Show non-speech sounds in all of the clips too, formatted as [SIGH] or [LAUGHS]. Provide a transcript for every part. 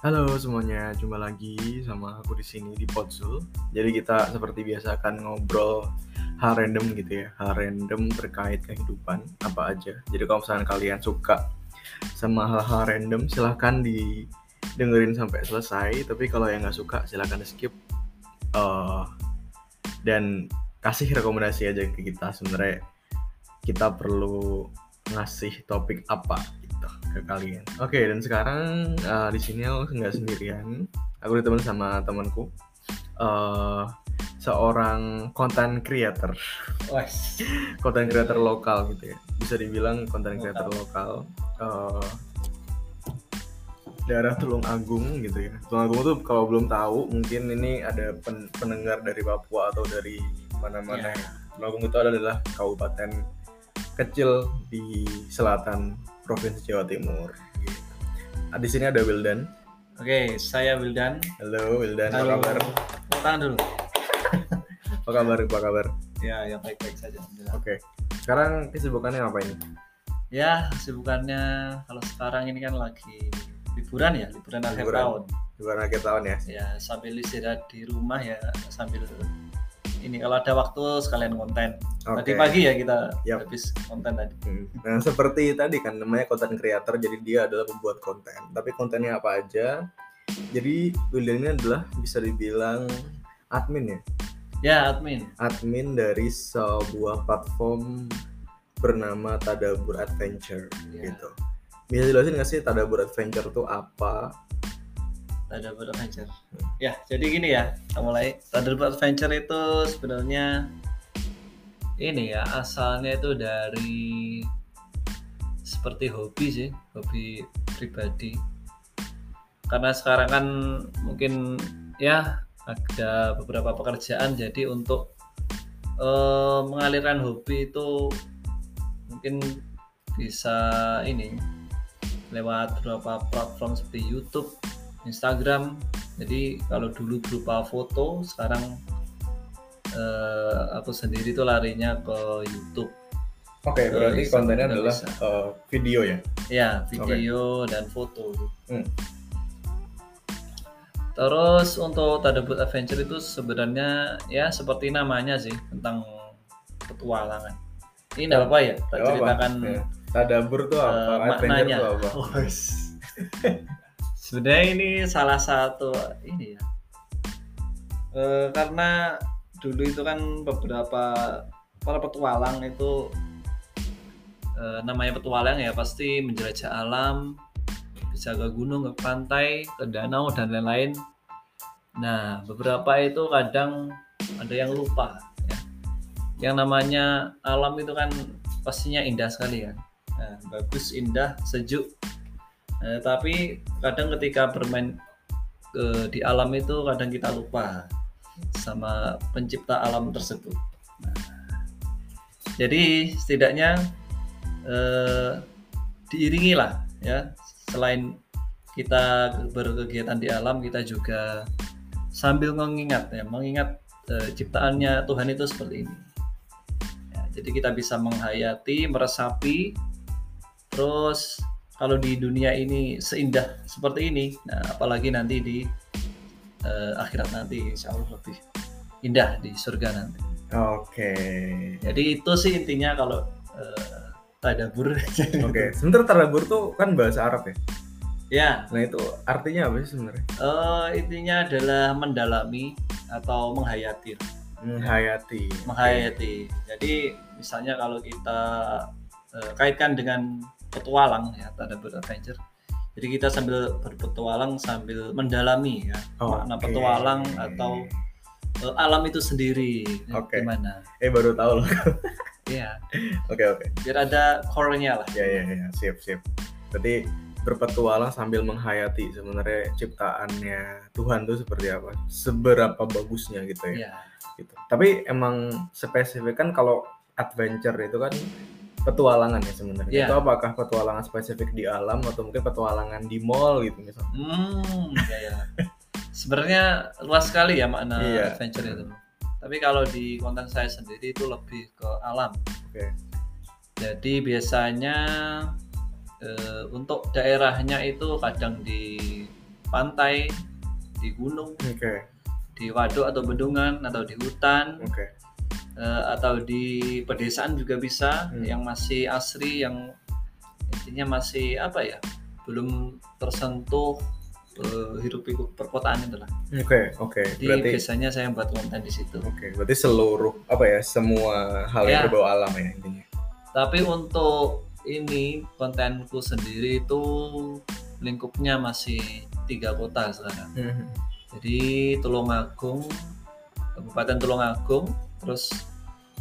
Halo semuanya, jumpa lagi sama aku di sini di Podzul. Jadi kita seperti biasa akan ngobrol hal random gitu ya, hal random terkait kehidupan apa aja. Jadi kalau misalnya kalian suka sama hal-hal random, silahkan didengerin sampai selesai. Tapi kalau yang nggak suka, silahkan skip. Uh, dan kasih rekomendasi aja ke kita sebenarnya kita perlu ngasih topik apa ke kalian. Oke, okay, dan sekarang uh, di sini aku nggak sendirian. Aku ditemani sama temanku. Uh, seorang content creator. [LAUGHS] content creator lokal gitu ya. Bisa dibilang content creator lokal. Uh, daerah Tulung Agung gitu ya. Tulung Agung tuh kalau belum tahu mungkin ini ada pen pendengar dari Papua atau dari mana-mana. Yeah. Tulung Agung itu adalah kabupaten kecil di selatan Provinsi Jawa Timur. Gitu. Di sini ada Wildan. Oke, saya Wildan. Halo Wildan, Halo. apa kabar? Tangan dulu. [LAUGHS] apa kabar? Apa kabar? Ya, yang baik-baik saja. Oke. Sekarang kesibukannya apa ini? Ya, kesibukannya kalau sekarang ini kan lagi liburan ya, liburan, liburan. akhir tahun. Liburan akhir tahun ya. Ya, sambil istirahat di rumah ya, sambil ini kalau ada waktu sekalian konten. Okay. Tadi pagi ya kita yep. habis konten tadi. Hmm. Nah seperti tadi kan namanya konten creator, jadi dia adalah pembuat konten. Tapi kontennya apa aja? Jadi William ini adalah bisa dibilang admin ya. Ya admin. Admin dari sebuah platform bernama Tadabur Adventure ya. gitu. Bisa jelasin nggak sih Tadabur Adventure itu apa? Thunderbird Adventure. Ya, jadi gini ya, kita mulai. Thunderbird Adventure itu sebenarnya ini ya, asalnya itu dari seperti hobi sih, hobi pribadi. Karena sekarang kan mungkin ya ada beberapa pekerjaan jadi untuk uh, mengalirkan hobi itu mungkin bisa ini lewat beberapa platform seperti YouTube Instagram jadi kalau dulu berupa foto sekarang eh, aku sendiri tuh larinya ke YouTube Oke, okay, berarti kontennya adalah uh, video ya? Ya, video okay. dan foto. Hmm. Terus untuk Tadabut Adventure itu sebenarnya ya seperti namanya sih tentang petualangan. Ini enggak apa ya? Tak ceritakan ya. Tadabur tuh apa? Uh, maknanya. Tuh apa? [LAUGHS] [LAUGHS] Sebenarnya ini salah satu ini ya. E, karena dulu itu kan beberapa para petualang itu e, namanya petualang ya pasti menjelajah alam bisa ke gunung ke pantai ke danau dan lain-lain. Nah beberapa itu kadang ada yang lupa ya. yang namanya alam itu kan pastinya indah sekali ya. Nah, bagus indah sejuk Nah, tapi kadang ketika bermain ke, di alam itu kadang kita lupa sama pencipta alam tersebut. Nah, jadi setidaknya eh, diiringi lah ya selain kita berkegiatan di alam kita juga sambil mengingat ya mengingat eh, ciptaannya Tuhan itu seperti ini. Ya, jadi kita bisa menghayati, meresapi, terus kalau di dunia ini seindah seperti ini nah apalagi nanti di uh, akhirat nanti insya Allah lebih indah di surga nanti oke okay. jadi itu sih intinya kalau uh, tadabur [LAUGHS] oke okay. sebentar tadabur tuh kan bahasa Arab ya ya nah itu artinya apa sih sebenarnya uh, intinya adalah mendalami atau menghayati menghayati menghayati okay. jadi misalnya kalau kita uh, kaitkan dengan petualang ya tanda adventure jadi kita sambil berpetualang sambil mendalami ya oh, makna okay. petualang atau uh, alam itu sendiri okay. gimana eh baru tahu loh [LAUGHS] Iya. Oke oke. Biar ada core-nya lah. Ya ya ya, siap siap. Berarti berpetualang sambil menghayati sebenarnya ciptaannya Tuhan tuh seperti apa, seberapa bagusnya gitu ya. ya. Gitu. Tapi emang spesifik kan kalau adventure itu kan petualangan ya sebenarnya. Yeah. Itu apakah petualangan spesifik di alam atau mungkin petualangan di mall gitu misalnya? Hmm, ya ya. Sebenarnya luas sekali ya makna yeah. adventure itu. Tapi kalau di konten saya sendiri itu lebih ke alam. Oke. Okay. Jadi biasanya e, untuk daerahnya itu kadang di pantai di gunung Oke, di waduk atau bendungan atau di hutan oke. Eh, atau di pedesaan juga bisa Hmm. yang masih asri yang intinya masih apa ya belum tersentuh eh, hiruk pikuk perkotaan itu lah Oke, oke. jadi Berarti biasanya saya buat konten di situ Oke, berarti seluruh apa ya semua hal yang Ya. berbau alam ya intinya. tapi untuk ini kontenku sendiri itu lingkupnya masih tiga kota sekarang Mhm. jadi Tulungagung Kabupaten Tulungagung terus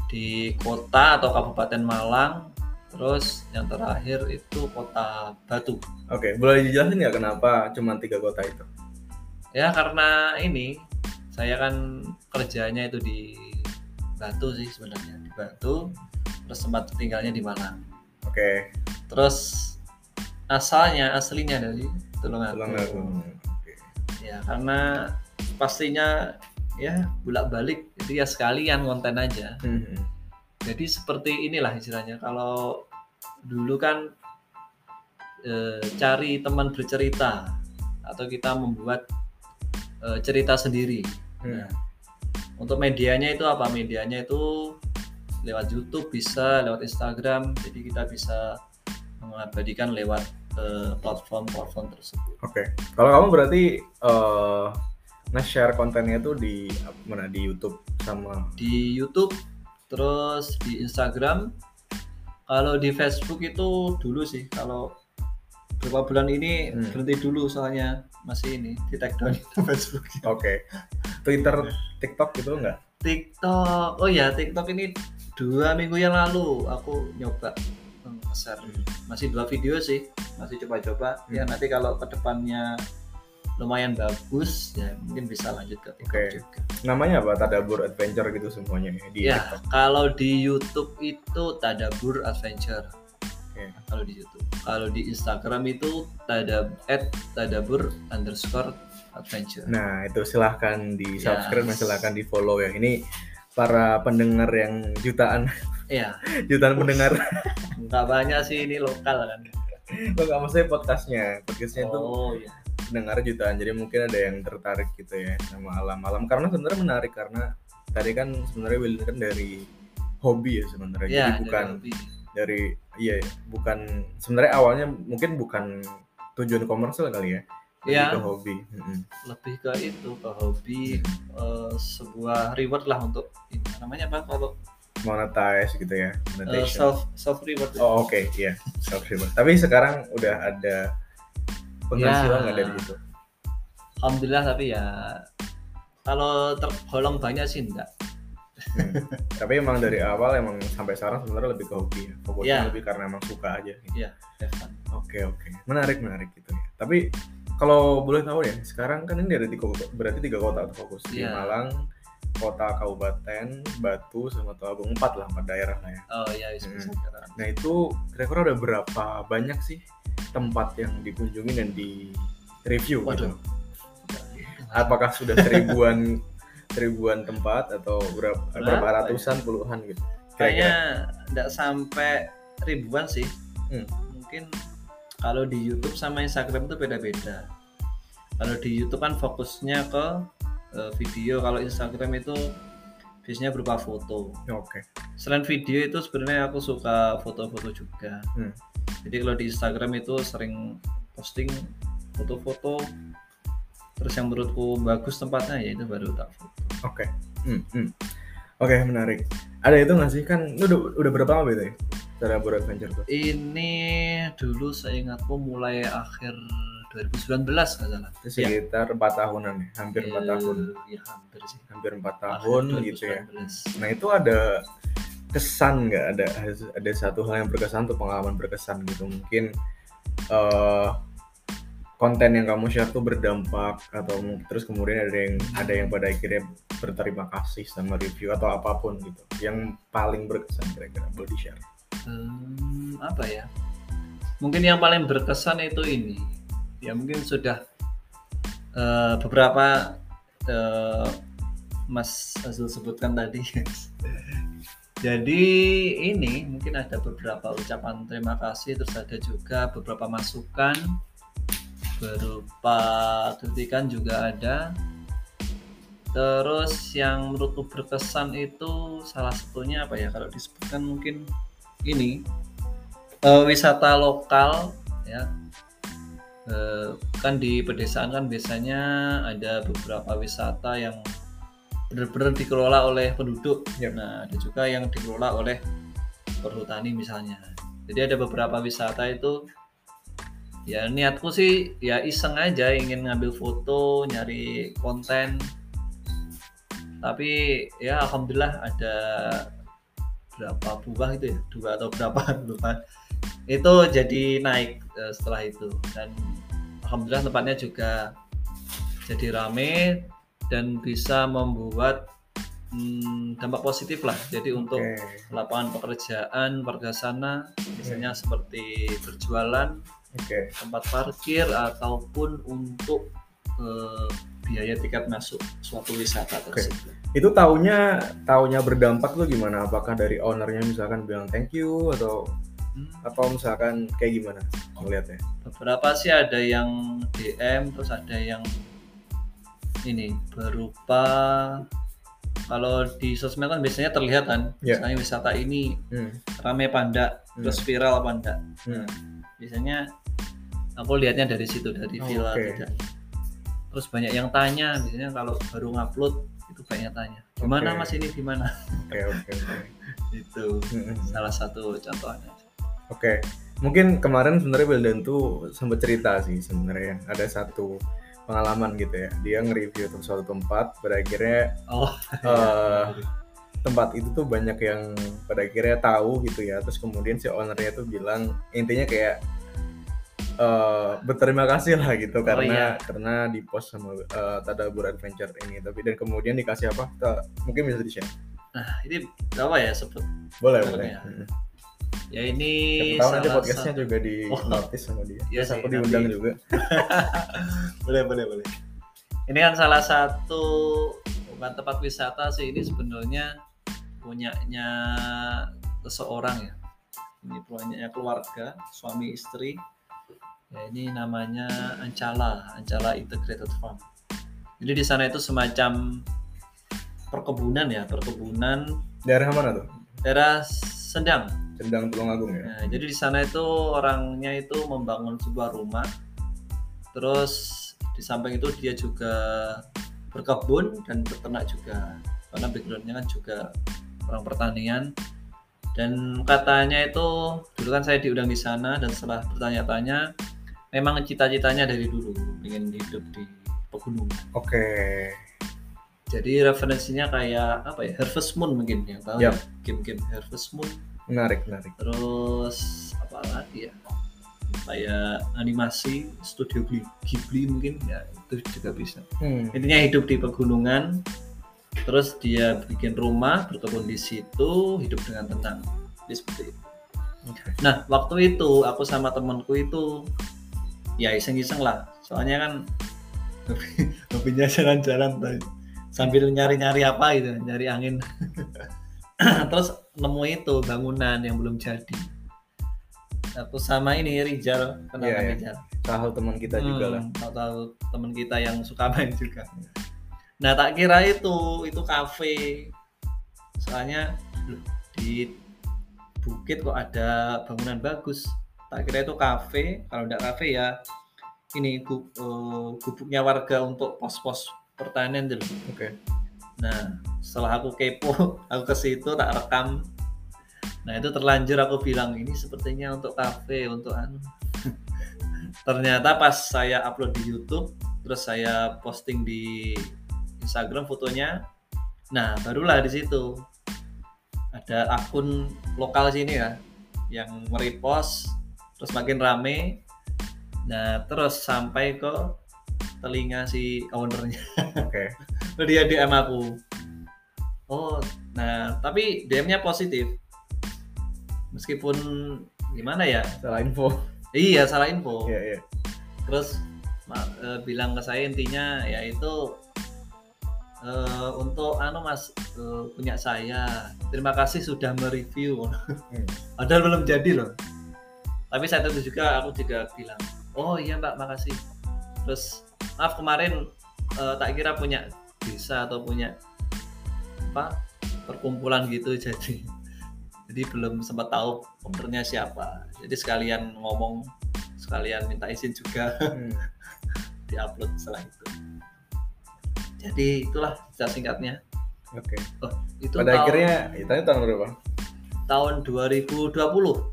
di kota atau Kabupaten Malang terus yang terakhir itu kota Batu Oke, boleh dijelasin nggak kenapa cuma tiga kota itu? ya karena ini saya kan kerjanya itu di Batu sih sebenarnya di Batu terus tempat tinggalnya di Malang Oke, terus asalnya aslinya dari Tulungagung Tulungagung. Oke. ya karena pastinya ya bolak balik jadi ya sekalian konten aja. Mhm. jadi seperti inilah istilahnya. Kalau dulu kan eh, cari teman bercerita atau kita membuat eh, cerita sendiri. Hmm. Nah, untuk medianya itu apa? Medianya itu lewat YouTube bisa lewat Instagram. Jadi kita bisa mengabadikan lewat eh, platform-platform tersebut. Oke, kalau kamu berarti eh nge-share kontennya tuh di mana di YouTube sama di YouTube terus di Instagram kalau di Facebook itu dulu sih kalau beberapa bulan ini Hmm. berhenti dulu soalnya masih ini di take down itu [LAUGHS] Facebook Oke, Twitter, TikTok gitu nggak? TikTok oh ya TikTok ini dua minggu yang lalu aku nyoba hmm, share masih dua video sih masih coba-coba ya Hmm. nanti kalau ke depannya lumayan bagus ya mungkin bisa lanjut ke TikTok juga Namanya apa? Tadabur Adventure gitu semuanya ya di ya TikTok. kalau di YouTube itu Tadabur Adventure Oke. kalau di YouTube. Kalau di Instagram itu tada at tadabur underscore adventure. Nah itu silahkan di subscribe dan silahkan di follow ya. Ini para pendengar yang jutaan Iya, [LAUGHS] jutaan pendengar. nggak banyak sih ini lokal kan. Lo nggak maksudnya podcastnya, podcastnya itu Oh iya. Pendengar jutaan. Jadi mungkin ada yang tertarik gitu ya sama alam-alam. Karena sebenarnya menarik karena tadi kan sebenarnya Willy kan dari hobi ya sebenarnya. Iya, Jadi bukan dari dari iya ya, bukan sebenarnya awalnya mungkin bukan tujuan komersial kali ya. Lebih Iya. ke hobi. Lebih ke itu ke hobi eh, sebuah reward lah untuk ini namanya apa kalau Monetize gitu ya, monetization. self self reward. ya? Oh oke, iya self reward. Tapi sekarang udah ada penghasilan Ya. nggak dari situ? Alhamdulillah tapi ya kalau tergolong banyak sih enggak. Hmm. Tapi emang dari awal emang sampai sekarang sebenarnya lebih ke hobi ya. Fokusnya Ya. lebih karena emang suka aja. Have fun. Oke oke, menarik menarik gitu ya. Tapi kalau boleh tahu ya, sekarang kan ini ada tiga berarti tiga kota fokus di Iya. Malang, kota kabupaten, Batu sama Tulungagung empat lah empat daerah lah ya. Oh iya bisa bisa Hmm. dikatakan. Nah itu kira-kira ada berapa banyak sih tempat yang dikunjungi dan di review gitu? Apakah sudah seribuan [LAUGHS] seribuan tempat atau berapa, berapa Berapa ya? ratusan puluhan gitu? kayaknya nggak sampai ribuan sih Hmm. mungkin kalau di YouTube sama Instagram itu beda-beda kalau di YouTube kan fokusnya ke eh, video kalau Instagram itu biasanya berupa foto Oke. selain video itu sebenarnya aku suka foto-foto juga Hmm. Jadi kalau di Instagram itu sering posting foto-foto terus yang menurutku bagus tempatnya ya itu baru tak foto Oke. Hmm, hmm. Oke, menarik. Ada itu nggak sih? Kan udah, udah berapa lama itu ya? Cara Adventure tuh? Ini dulu saya ingatku mulai akhir 2019 nggak salah. Itu sekitar empat tahunan ya, hampir empat Eh, tahun, Ya hampir sih. hampir empat tahun gitu ya. 2019. Nah itu ada kesan nggak? Ada ada satu hal yang berkesan tuh pengalaman berkesan gitu mungkin eh konten yang kamu share tuh berdampak atau terus kemudian ada yang ada yang pada akhirnya berterima kasih sama review atau apa pun gitu yang paling berkesan kira-kira boleh di share Hmm, apa ya? Mungkin yang paling berkesan itu ini. Ya mungkin sudah eh, beberapa eh, Mas Azul sebutkan tadi. Jadi ini mungkin ada beberapa ucapan terima kasih, terus ada juga beberapa masukan berupa kritikan juga ada. Terus yang menurutku berkesan itu salah satunya apa ya kalau disebutkan mungkin ini eh, wisata lokal ya. Eh, kan di pedesaan kan biasanya ada beberapa wisata yang benar-benar dikelola oleh penduduk. Yap. nah ada juga yang dikelola oleh perhutani misalnya. Jadi ada beberapa wisata itu ya niatku sih ya iseng aja ingin ngambil foto nyari konten. Tapi ya alhamdulillah ada berapa buah itu ya? Dua atau berapa? [LAUGHS] Lupa. Itu jadi naik eh, setelah itu. Dan alhamdulillah tempatnya juga jadi rame dan bisa membuat hmm, dampak positif lah jadi untuk Oke. lapangan pekerjaan warga sana misalnya seperti berjualan Oke. tempat parkir ataupun untuk eh, biaya tiket masuk suatu wisata tersebut. Itu taunya taunya berdampak tuh gimana? Apakah dari ownernya misalkan bilang thank you atau Hmm, atau misalkan kayak gimana ngelihatnya? beberapa sih ada yang DM terus ada yang ini berupa kalau di sosmed kan biasanya terlihat kan Ya. misalnya wisata ini Hmm. rame panda Hmm. terus viral panda Hmm. biasanya aku lihatnya dari situ dari Oh, viral oke. tidak terus banyak yang tanya biasanya kalau baru ngupload itu banyak tanya gimana Oke. mas ini gimana Oke oke oke. [LAUGHS] itu Hmm. salah satu contohnya Oke, mungkin kemarin sebenarnya Wildan tuh sempat cerita sih sebenarnya ada satu pengalaman gitu ya. Dia nge-review suatu tempat, pada akhirnya oh eh, tempat itu tuh banyak yang pada akhirnya tahu gitu ya. Terus kemudian si ownernya tuh bilang intinya kayak eh, berterima kasih lah gitu karena iya. karena di post sama eh, Tadabur Adventure ini. Tapi dan kemudian dikasih apa? Mungkin bisa di share. nah ini apa ya sebut Boleh Boleh boleh. ya. Hmm. Ya ini tahu nanti podcastnya juga di Oh. notice sama dia. Iya Terus sih, aku nanti. diundang juga. [LAUGHS] boleh boleh boleh ini kan salah satu bukan tempat wisata sih ini sebenarnya punyanya seseorang ya ini punyanya keluarga suami istri ya ini namanya Ancala Ancala Integrated Farm jadi di sana itu semacam perkebunan ya perkebunan Daerah mana tuh? daerah Sendang Cendang Tulungagung ya. Nah, jadi di sana itu orangnya itu membangun sebuah rumah. Terus di samping itu dia juga berkebun dan beternak juga. Karena backgroundnya kan juga orang pertanian. Dan katanya itu dulu kan saya diundang di sana dan setelah bertanya-tanya, memang cita-citanya dari dulu ingin hidup di pegunungan. Oke. Jadi referensinya kayak apa ya? Harvest Moon mungkin yang tahu Yap. ya? game-game Harvest Moon Menarik, menarik. terus apa lagi ya? Kayak animasi studio Ghibli, mungkin ya itu juga bisa. Hmm. intinya hidup di pegunungan terus dia bikin rumah berkebun di situ hidup dengan tenang. Jadi seperti itu. Oke. nah waktu itu aku sama temanku itu ya iseng-iseng lah. Soalnya kan hobi- [LAUGHS] hobinya jalan-jalan sambil nyari-nyari apa gitu nyari angin [LAUGHS] [CLEARS THROAT] terus nemu itu bangunan yang belum jadi. Aku sama ini Rijal kenal. Rijal Salah satu teman kita juga lah. Hmm, tahu-tahu teman kita yang suka main juga. Nah tak kira itu itu kafe. Soalnya di bukit kok ada bangunan bagus. Tak kira itu kafe. Kalau enggak kafe ya ini eh, gubuknya warga untuk pos-pos pertanian dulu. Oke. Nah, setelah aku kepo, [LAUGHS] aku ke situ tak rekam. Nah, itu terlanjur aku bilang ini sepertinya untuk kafe, untuk anu. [LAUGHS] Ternyata pas saya upload di YouTube, terus saya posting di Instagram fotonya. Nah, barulah di situ ada akun lokal sini ya yang merepost terus makin rame. Nah, terus sampai ke telinga si ownernya Oke. Lalu [LAUGHS] dia DM aku. Oh, nah tapi DM-nya positif. Meskipun gimana ya? Salah info. Iya, salah info. Iya, iya. Terus eh, bilang ke saya intinya yaitu eh, untuk anu Mas eh, punya saya. Terima kasih sudah mereview. Hmm. Padahal belum jadi loh. Tapi saat itu juga aku juga bilang, "Oh iya, Mbak, makasih." terus maaf kemarin eh, tak kira punya desa atau punya apa perkumpulan gitu [LAUGHS] jadi jadi belum sempat tahu ownernya siapa jadi sekalian ngomong sekalian minta izin juga Hmm. [LAUGHS] diupload setelah itu jadi itulah cerita singkatnya Oke. oh, itu Pada tahun, akhirnya itu tahun berapa? tahun 2020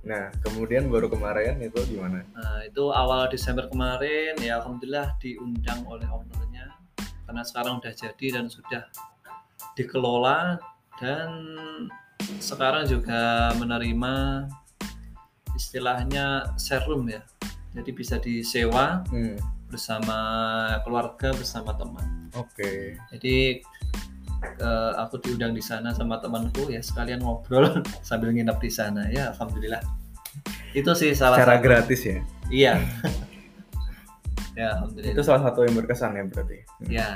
Nah, kemudian baru kemarin itu gimana? Nah, itu awal Desember kemarin ya alhamdulillah diundang oleh ownernya karena sekarang udah jadi dan sudah dikelola dan sekarang juga menerima istilahnya room ya. Jadi bisa disewa Hmm. bersama keluarga bersama teman. Oke. Jadi eh, aku diundang di sana sama temanku ya sekalian ngobrol [LAUGHS] sambil nginep di sana ya alhamdulillah. Itu sih salah Secara satu. gratis ya. Iya. [LAUGHS] ya, alhamdulillah. Itu salah satu yang berkesan ya berarti. Hmm. Ya,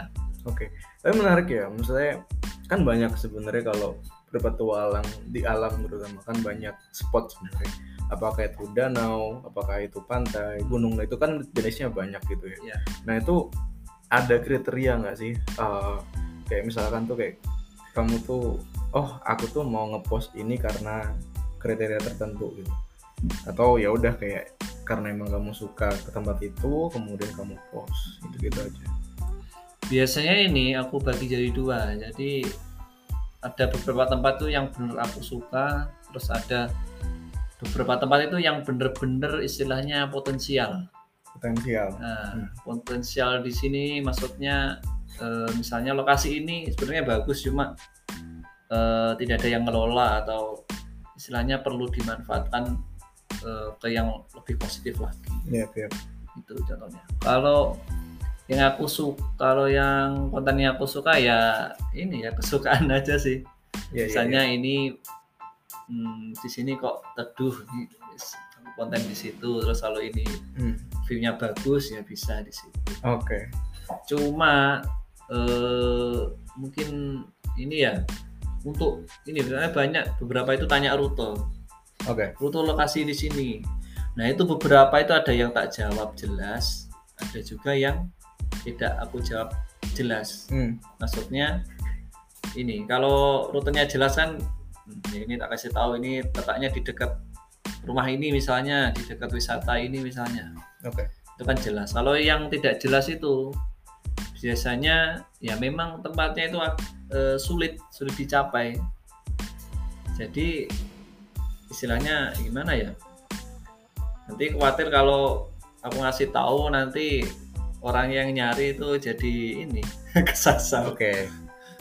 Oke. Tapi menarik ya. Maksudnya kan banyak sebenarnya kalau berpetualang di alam terutama kan banyak spot sebenarnya. Apakah itu danau, apakah itu pantai, gunung, nah itu kan jenisnya banyak gitu ya. Iya. Nah itu ada kriteria nggak sih? Eh, kayak misalkan tuh kayak kamu tuh, oh aku tuh mau ngepost ini karena kriteria tertentu gitu. Atau ya udah kayak karena emang kamu suka ke tempat itu, kemudian kamu post gitu gitu aja. biasanya ini aku bagi jadi dua. Jadi ada beberapa tempat tuh yang bener aku suka, terus ada beberapa tempat itu yang bener-bener istilahnya potensial. Potensial. Nah, Hmm. potensial di sini maksudnya eh, misalnya lokasi ini sebenarnya bagus cuma eh, tidak ada yang ngelola atau istilahnya perlu dimanfaatkan eh, ke yang lebih positif lagi. Iya, iya. itu contohnya kalau yang aku suka kalau yang kontennya aku suka ya ini ya [LAUGHS] kesukaan aja sih Iya, iya, misalnya ini hmm, di sini kok teduh ini konten di situ terus kalau ini. Hmm, viewnya bagus ya bisa di situ Oke. cuma eh, mungkin ini ya untuk ini misalnya banyak beberapa itu tanya rute Oke. rute lokasi di sini. Nah itu beberapa itu ada yang tak jawab jelas, ada juga yang tidak aku jawab jelas. Hmm. Maksudnya ini kalau rutenya jelas kan, hmm, ini tak kasih tahu ini letaknya di dekat rumah ini misalnya, di dekat wisata ini misalnya, Oke. itu kan jelas. Kalau yang tidak jelas itu biasanya ya memang tempatnya itu eh, sulit sulit dicapai. Jadi istilahnya gimana ya? Nanti khawatir kalau aku ngasih tahu nanti orang yang nyari itu jadi ini [LAUGHS] kesasar. Oke.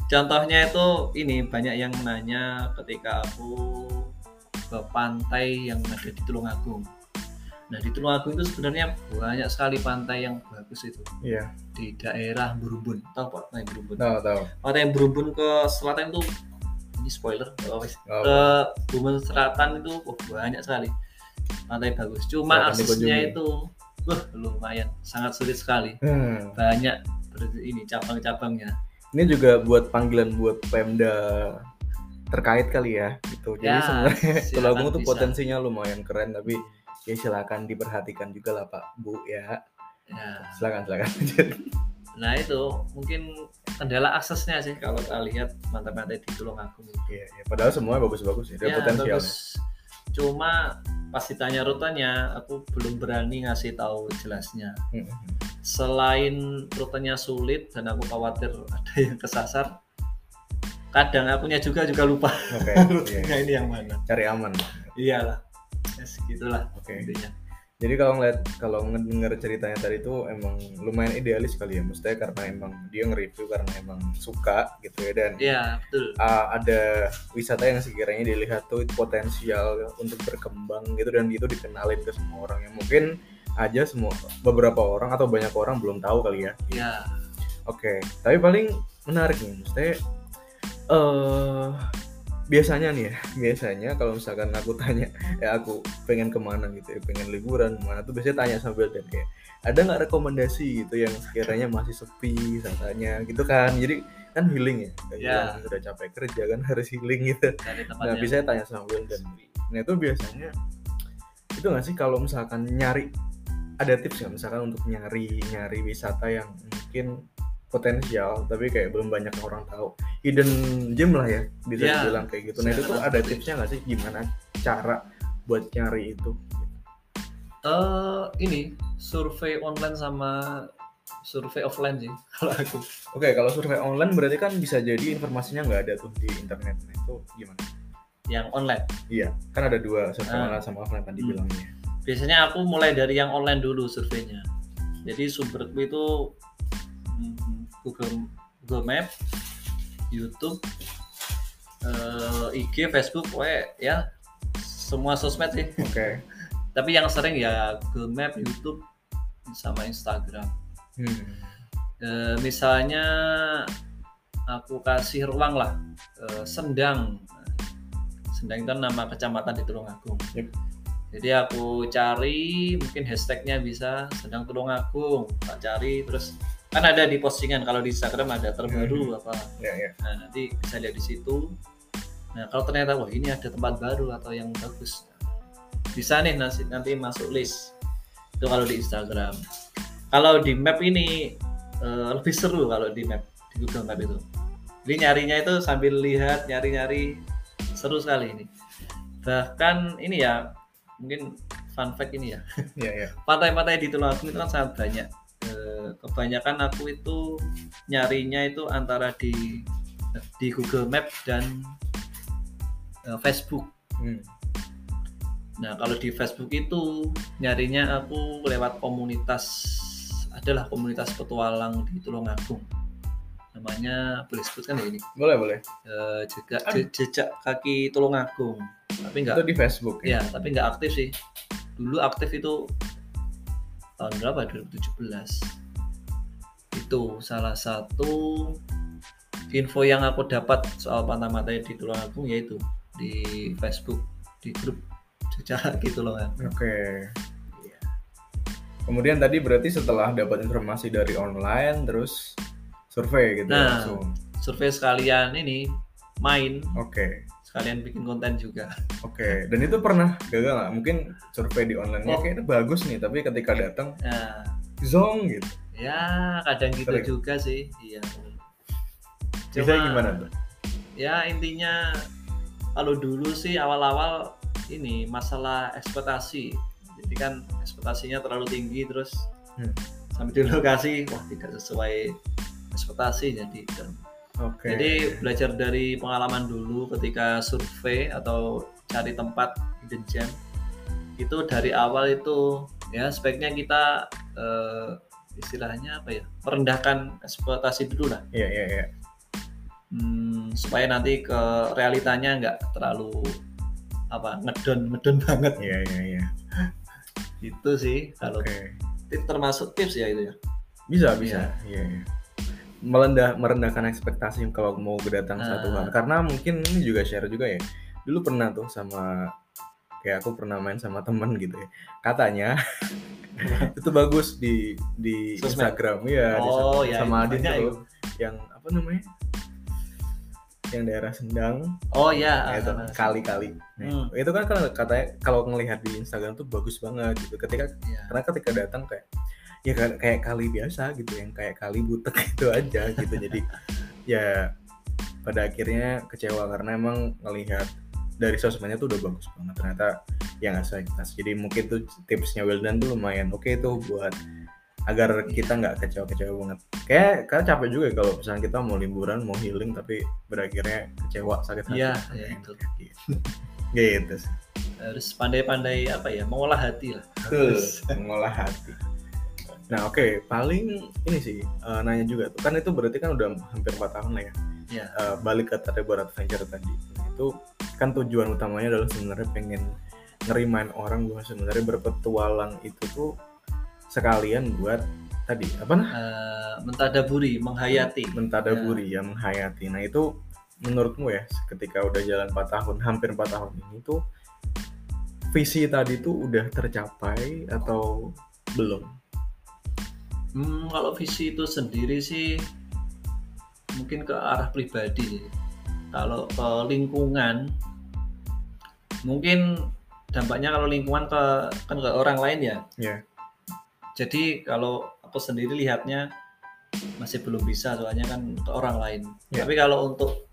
Contohnya itu ini banyak yang nanya ketika aku ke pantai yang ada di Tulungagung. Nah di Tulungagung itu sebenarnya banyak sekali pantai yang bagus itu Iya. di daerah Burumbun. Tahu Pak pantai Burumbun? Tahu tahu. Pantai Burumbun ke selatan itu ini spoiler oh, wis. Oh, ke Burumbun selatan itu oh, banyak sekali pantai bagus. Cuma aksesnya itu wah lumayan sangat sulit sekali. Hmm. Banyak ini cabang-cabangnya. Ini juga buat panggilan buat Pemda terkait kali ya gitu. Jadi Ya, sebenarnya Tulungagung tuh potensinya lumayan keren tapi ya silakan diperhatikan juga lah Pak Bu ya. Ya. Silakan silakan. [LAUGHS] Nah itu mungkin kendala aksesnya sih kalau kita lihat pantai-pantai di Tulungagung itu. Iya, iya. Padahal semuanya bagus-bagus ya. Ada Ya, bagus. Cuma pas ditanya rutenya, aku belum berani ngasih tahu jelasnya. Hmm. Selain rutenya sulit dan aku khawatir ada yang kesasar, kadang akunya juga juga lupa Oke. [LAUGHS] iya. rutenya ini yang mana. Cari aman. Iyalah, ya segitulah Oke. intinya. Jadi kalau ngeliat kalau ngedenger ceritanya tadi itu emang lumayan idealis kali ya, maksudnya karena emang dia nge-review karena emang suka gitu ya. Dan Iya betul. uh, ada wisata yang sekiranya dilihat tuh potensial untuk berkembang gitu dan itu dikenalin ke semua orang. Yang mungkin aja semua beberapa orang atau banyak orang belum tahu kali ya. Ya, Oke, tapi paling menarik nih, maksudnya eh biasanya nih ya, biasanya kalau misalkan aku tanya, ya aku pengen ke mana gitu ya, pengen liburan ke mana tuh biasanya tanya sambil dan kayak ada nggak rekomendasi gitu yang sekiranya masih sepi wisatanya gitu kan, jadi kan healing ya, kayak Ya. yang udah capek kerja kan [LAUGHS] harus healing gitu. Nah biasanya tanya sama Wildan. Nah itu biasanya itu nggak sih kalau misalkan nyari ada tips nggak misalkan untuk nyari nyari wisata yang mungkin potensial tapi kayak belum banyak orang tahu. Hidden gem lah ya bisa Ya, dibilang kayak gitu. Nah itu tuh ada tipsnya nggak sih? Gimana cara buat nyari itu? Eh ini survei online sama survei offline sih [LAUGHS] kalau aku. Oke kalau survei online berarti kan bisa jadi informasinya nggak ada tuh di internet. Nah itu gimana? Yang online? Iya kan ada dua survei Ah. online sama offline tadi Hmm. bilangnya. Biasanya aku mulai dari yang online dulu surveinya. Jadi sumberku itu hmm, Google Google Map YouTube eh, IG Facebook we ya semua sosmed sih. Oke. [LAUGHS] Tapi yang sering ya Google Map YouTube sama Instagram. Hmm. Eh, misalnya aku kasih ruang lah eh, Sendang. Sendang itu nama kecamatan di Tulungagung. Yep. jadi aku cari mungkin hashtagnya bisa Sendang Tulungagung. Tak cari terus kan ada di postingan kalau di Instagram ada terbaru apa. Ya ya. Nah nanti bisa lihat di situ. Nah kalau ternyata wah ini ada tempat baru atau yang bagus. Bisa nih nanti nanti masuk list. Itu kalau di Instagram. Kalau di map ini eh, lebih seru kalau di map di Google Map itu. Jadi nyarinya itu sambil lihat nyari-nyari seru sekali ini. Bahkan ini ya mungkin fun fact ini ya. Ya ya. [LAUGHS] Pantai-pantai di Tulungagung itu kan sangat banyak kebanyakan aku itu nyarinya itu antara di di Google Map dan eh, Facebook Hmm. Nah, kalau di Facebook itu nyarinya aku lewat komunitas adalah komunitas petualang di Tulungagung. Namanya boleh sebutkan ya ini. boleh boleh Eh, jejak je- jejak kaki Tulungagung. Tapi itu enggak di Facebook ya ya, tapi enggak aktif sih. Dulu aktif itu tahun berapa? 2017. Itu salah satu info yang aku dapat soal Pantai di Tulungagung yaitu di Facebook di grup jejak kaki Tulungagung. Oke. Kemudian tadi berarti setelah dapat informasi dari online terus survei gitu Nah. langsung. survei sekalian ini main Oke. sekalian bikin konten juga [LAUGHS] Oke. Dan itu pernah gagal nggak? Mungkin survei di online Oh. kayaknya bagus nih, tapi ketika datang nah zong gitu. Ya kadang gitu Sering. juga sih iya Biasanya gimana tuh? ya intinya kalau dulu sih awal-awal ini masalah ekspektasi jadi kan ekspektasinya terlalu tinggi terus Hmm. sampai di lokasi wah tidak sesuai ekspektasi jadi Oke. Jadi belajar dari pengalaman dulu ketika survei atau cari tempat hidden gem itu dari awal itu ya sebaiknya kita eh, istilahnya apa ya merendahkan ekspektasi dulu lah Iya iya iya. Hmm, supaya nanti ke realitanya nggak terlalu apa ngedon ngedon [LAUGHS] banget Iya iya iya. itu sih kalau Oke. tip- termasuk tips ya itu ya Bisa bisa. Iya iya. Merendah merendahkan ekspektasi kalau mau kedatang Ah. satu hal. Karena mungkin ini juga share juga ya. Dulu pernah tuh sama kayak aku pernah main sama temen gitu ya. Katanya [LAUGHS] [LAUGHS] itu bagus di di Sosmed? Instagram ya di oh sosmed. ya sama tuh itu. yang apa namanya? Yang daerah Sendang oh ya ya itu ah, kali-kali. Nah, Hmm. Itu kan kalau katanya kalau ngelihat di Instagram tuh bagus banget gitu. Ketika ya. karena ketika datang kayak ya kayak kali biasa gitu yang kayak kali butek [LAUGHS] itu aja gitu jadi ya pada akhirnya kecewa karena emang ngelihat dari sosmednya tuh udah bagus banget ternyata ya nggak ekspektasi jadi mungkin tuh tipsnya Wildan tuh lumayan oke tuh buat agar kita nggak kecewa-kecewa banget kayak karena capek juga ya kalau misalnya kita mau liburan mau healing tapi pada akhirnya kecewa sakit hati Iya, ya itu. [LAUGHS] gitu, sih. harus pandai-pandai apa ya mengolah hati lah Harus. mengolah hati. Nah oke, paling ini sih eh, nanya juga tuh kan itu berarti kan udah hampir 4 tahun lah ya. Ya Eh, balik ke Trevor Adventure tadi. Itu kan tujuan utamanya adalah sebenarnya pengen ngerimain orang bahwa sebenarnya berpetualang itu tuh sekalian buat tadi apa nah Eh, mentadaburi menghayati mentadaburi ya menghayati. Nah itu menurutmu ya ketika udah jalan 4 tahun hampir 4 tahun ini tuh visi tadi tuh udah tercapai atau belum? Hmm, kalau visi itu sendiri sih mungkin ke arah pribadi. Kalau ke lingkungan, mungkin dampaknya kalau lingkungan ke kan ke orang lain ya. Iya. jadi kalau aku sendiri lihatnya masih belum bisa soalnya kan ke orang lain Ya. tapi kalau untuk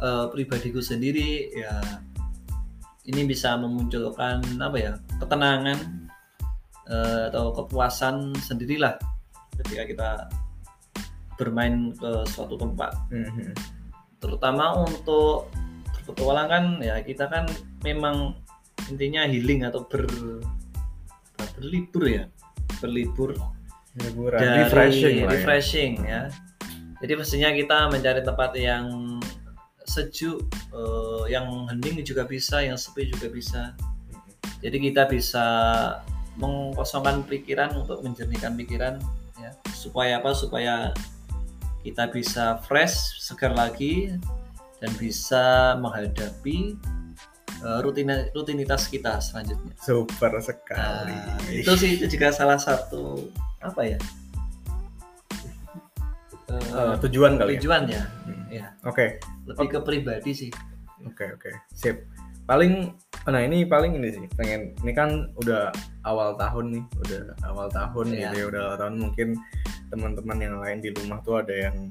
eh, pribadiku sendiri ya ini bisa memunculkan apa ya ketenangan eh, atau kepuasan sendirilah ketika kita bermain ke suatu tempat Mhm. terutama untuk berpetualang kan ya kita kan memang intinya healing atau ber berlibur ya berlibur Liburan, dari refreshing ya. refreshing ya. Jadi pastinya kita mencari tempat yang sejuk, eh, yang hening juga bisa, yang sepi juga bisa. Jadi kita bisa mengkosongkan pikiran untuk menjernihkan pikiran ya. Supaya apa? Supaya kita bisa fresh, segar lagi dan bisa menghadapi eh, rutina- rutinitas kita selanjutnya. Super sekali. Nah, itu sih itu juga salah satu apa ya? Eh, tujuan kali ya. tujuan ya. Hmm. Ya, Oke, lebih ke pribadi sih. oke, oke. Sip. Paling nah ini paling ini sih pengen ini kan udah awal tahun nih, udah awal tahun Iya. gitu ya, udah awal tahun mungkin teman-teman yang lain di rumah tuh ada yang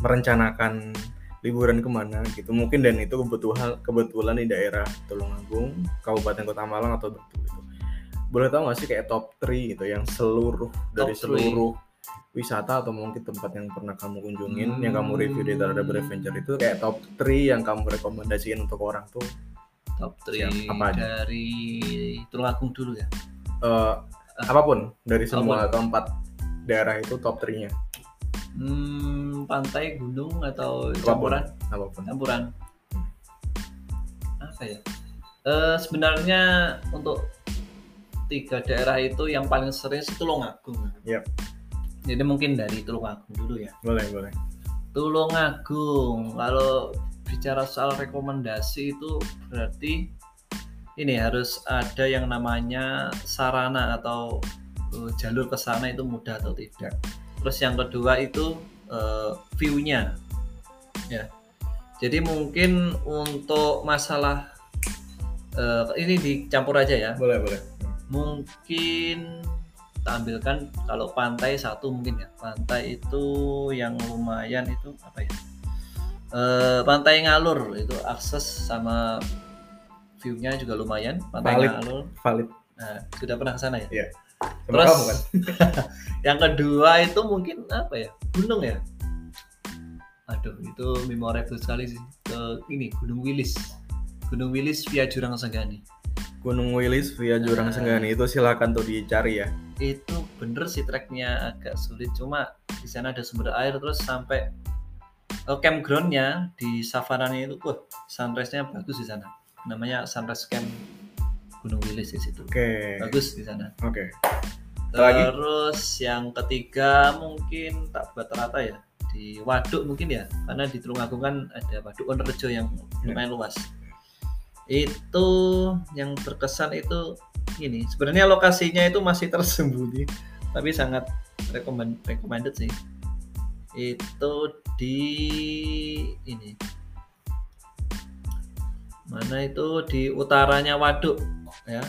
merencanakan liburan ke mana gitu mungkin dan itu kebetulan kebetulan di daerah Tulungagung Kabupaten Kota Malang atau Batu gitu boleh tahu nggak sih kayak top 3 gitu yang seluruh dari three. seluruh wisata atau mungkin tempat yang pernah kamu kunjungin yang kamu review di Hmm. Terhadap Adventure itu kayak top 3 yang kamu rekomendasiin untuk orang tuh Top 3 Siap, apa aja? dari Tulungagung dulu ya. eh, apa pun dari semua tempat daerah itu top 3 nya Hmm, pantai, gunung atau Apa pun. campuran? apa pun Campuran. Apa ya? Eh, sebenarnya untuk tiga daerah itu yang paling sering sih Tulungagung. Yap. Jadi mungkin dari Tulungagung dulu ya. boleh boleh Tulungagung. Kalau bicara soal rekomendasi itu berarti ini harus ada yang namanya sarana atau eh, jalur ke sana itu mudah atau tidak. Terus yang kedua itu eh, view-nya. Ya. Jadi mungkin untuk masalah eh, ini dicampur aja ya. boleh boleh Mungkin kita ambilkan kalau pantai satu mungkin ya. Pantai itu yang lumayan itu apa ya? Eh, pantai Ngalur itu akses sama view-nya juga lumayan. Pantai Valid. Ngalur. valid Nah, sudah pernah ke sana ya? sama Terus- kamu kan [LAUGHS] Yang kedua itu mungkin apa ya? Gunung ya? Aduh, itu memorable sekali sih. Ke ini Gunung Wilis. Gunung Wilis via Jurang Senggani. Gunung Wilis via Jurang Nah. Senggani itu silakan tuh dicari ya Itu bener sih treknya agak sulit, cuma di sana ada sumber air terus sampai eh, campgroundnya di savananya itu, wah sunrise-nya bagus di sana. Namanya Sunrise Camp Gunung Wilis di situ. oke Bagus di sana. oke Lagi? Terus yang ketiga mungkin tak buat rata ya di Waduk mungkin ya karena di Tulungagung kan ada Waduk Wonorejo yang Ya. lumayan luas. Itu yang berkesan itu ini sebenarnya lokasinya itu masih tersembunyi tapi sangat recommend recommended sih. Itu di ini. Mana itu? Di utaranya Waduk ya.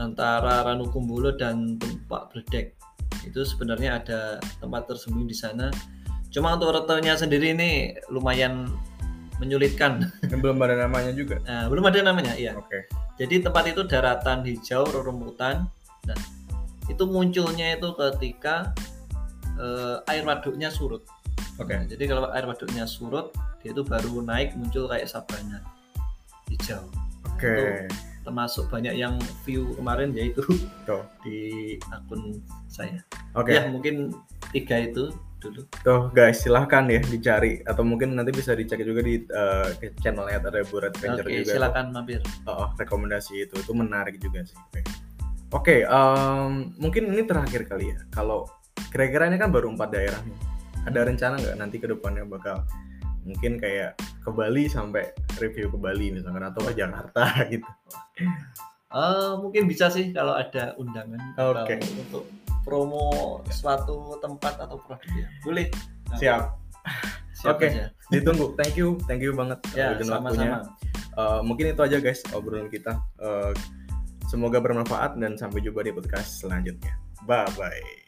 Antara Ranukumbolo dan Tumpak Bledek. Itu sebenarnya ada tempat tersembunyi di sana. Cuma untuk rutenya sendiri ini lumayan menyulitkan. Belum ada namanya juga? [LAUGHS] Nah, belum ada namanya iya. Oke. Jadi tempat itu daratan hijau rerumputan. Nah itu munculnya itu ketika eh, air waduknya surut oke Nah, jadi kalau air waduknya surut dia itu baru naik muncul kayak sabana hijau oke termasuk banyak yang view kemarin yaitu Tuh. [LAUGHS] di akun saya. oke Ya mungkin tiga itu dulu. tuh guys silahkan ya dicari atau mungkin nanti bisa dicek juga di eh, channelnya ada Burat Adventure Oke juga silakan mampir. Oh, oh, rekomendasi itu itu menarik juga sih. Oke, Oke, em, mungkin ini terakhir kali ya. Kalau kira-kira ini kan baru empat daerah nih. Ada rencana nggak nanti ke depannya bakal mungkin kayak ke Bali sampai review ke Bali misalkan atau ke Jakarta [LAUGHS] gitu. Eh, mungkin bisa sih kalau ada undangan Oke. untuk promo suatu tempat atau produk ya. Boleh. Nah, Siap. Siap Oke. aja. Ditunggu. Thank you, thank you banget Ya waktunya. sama-sama. Eh, mungkin itu aja guys obrolan kita. Eh, semoga bermanfaat dan sampai jumpa di podcast selanjutnya. Bye bye.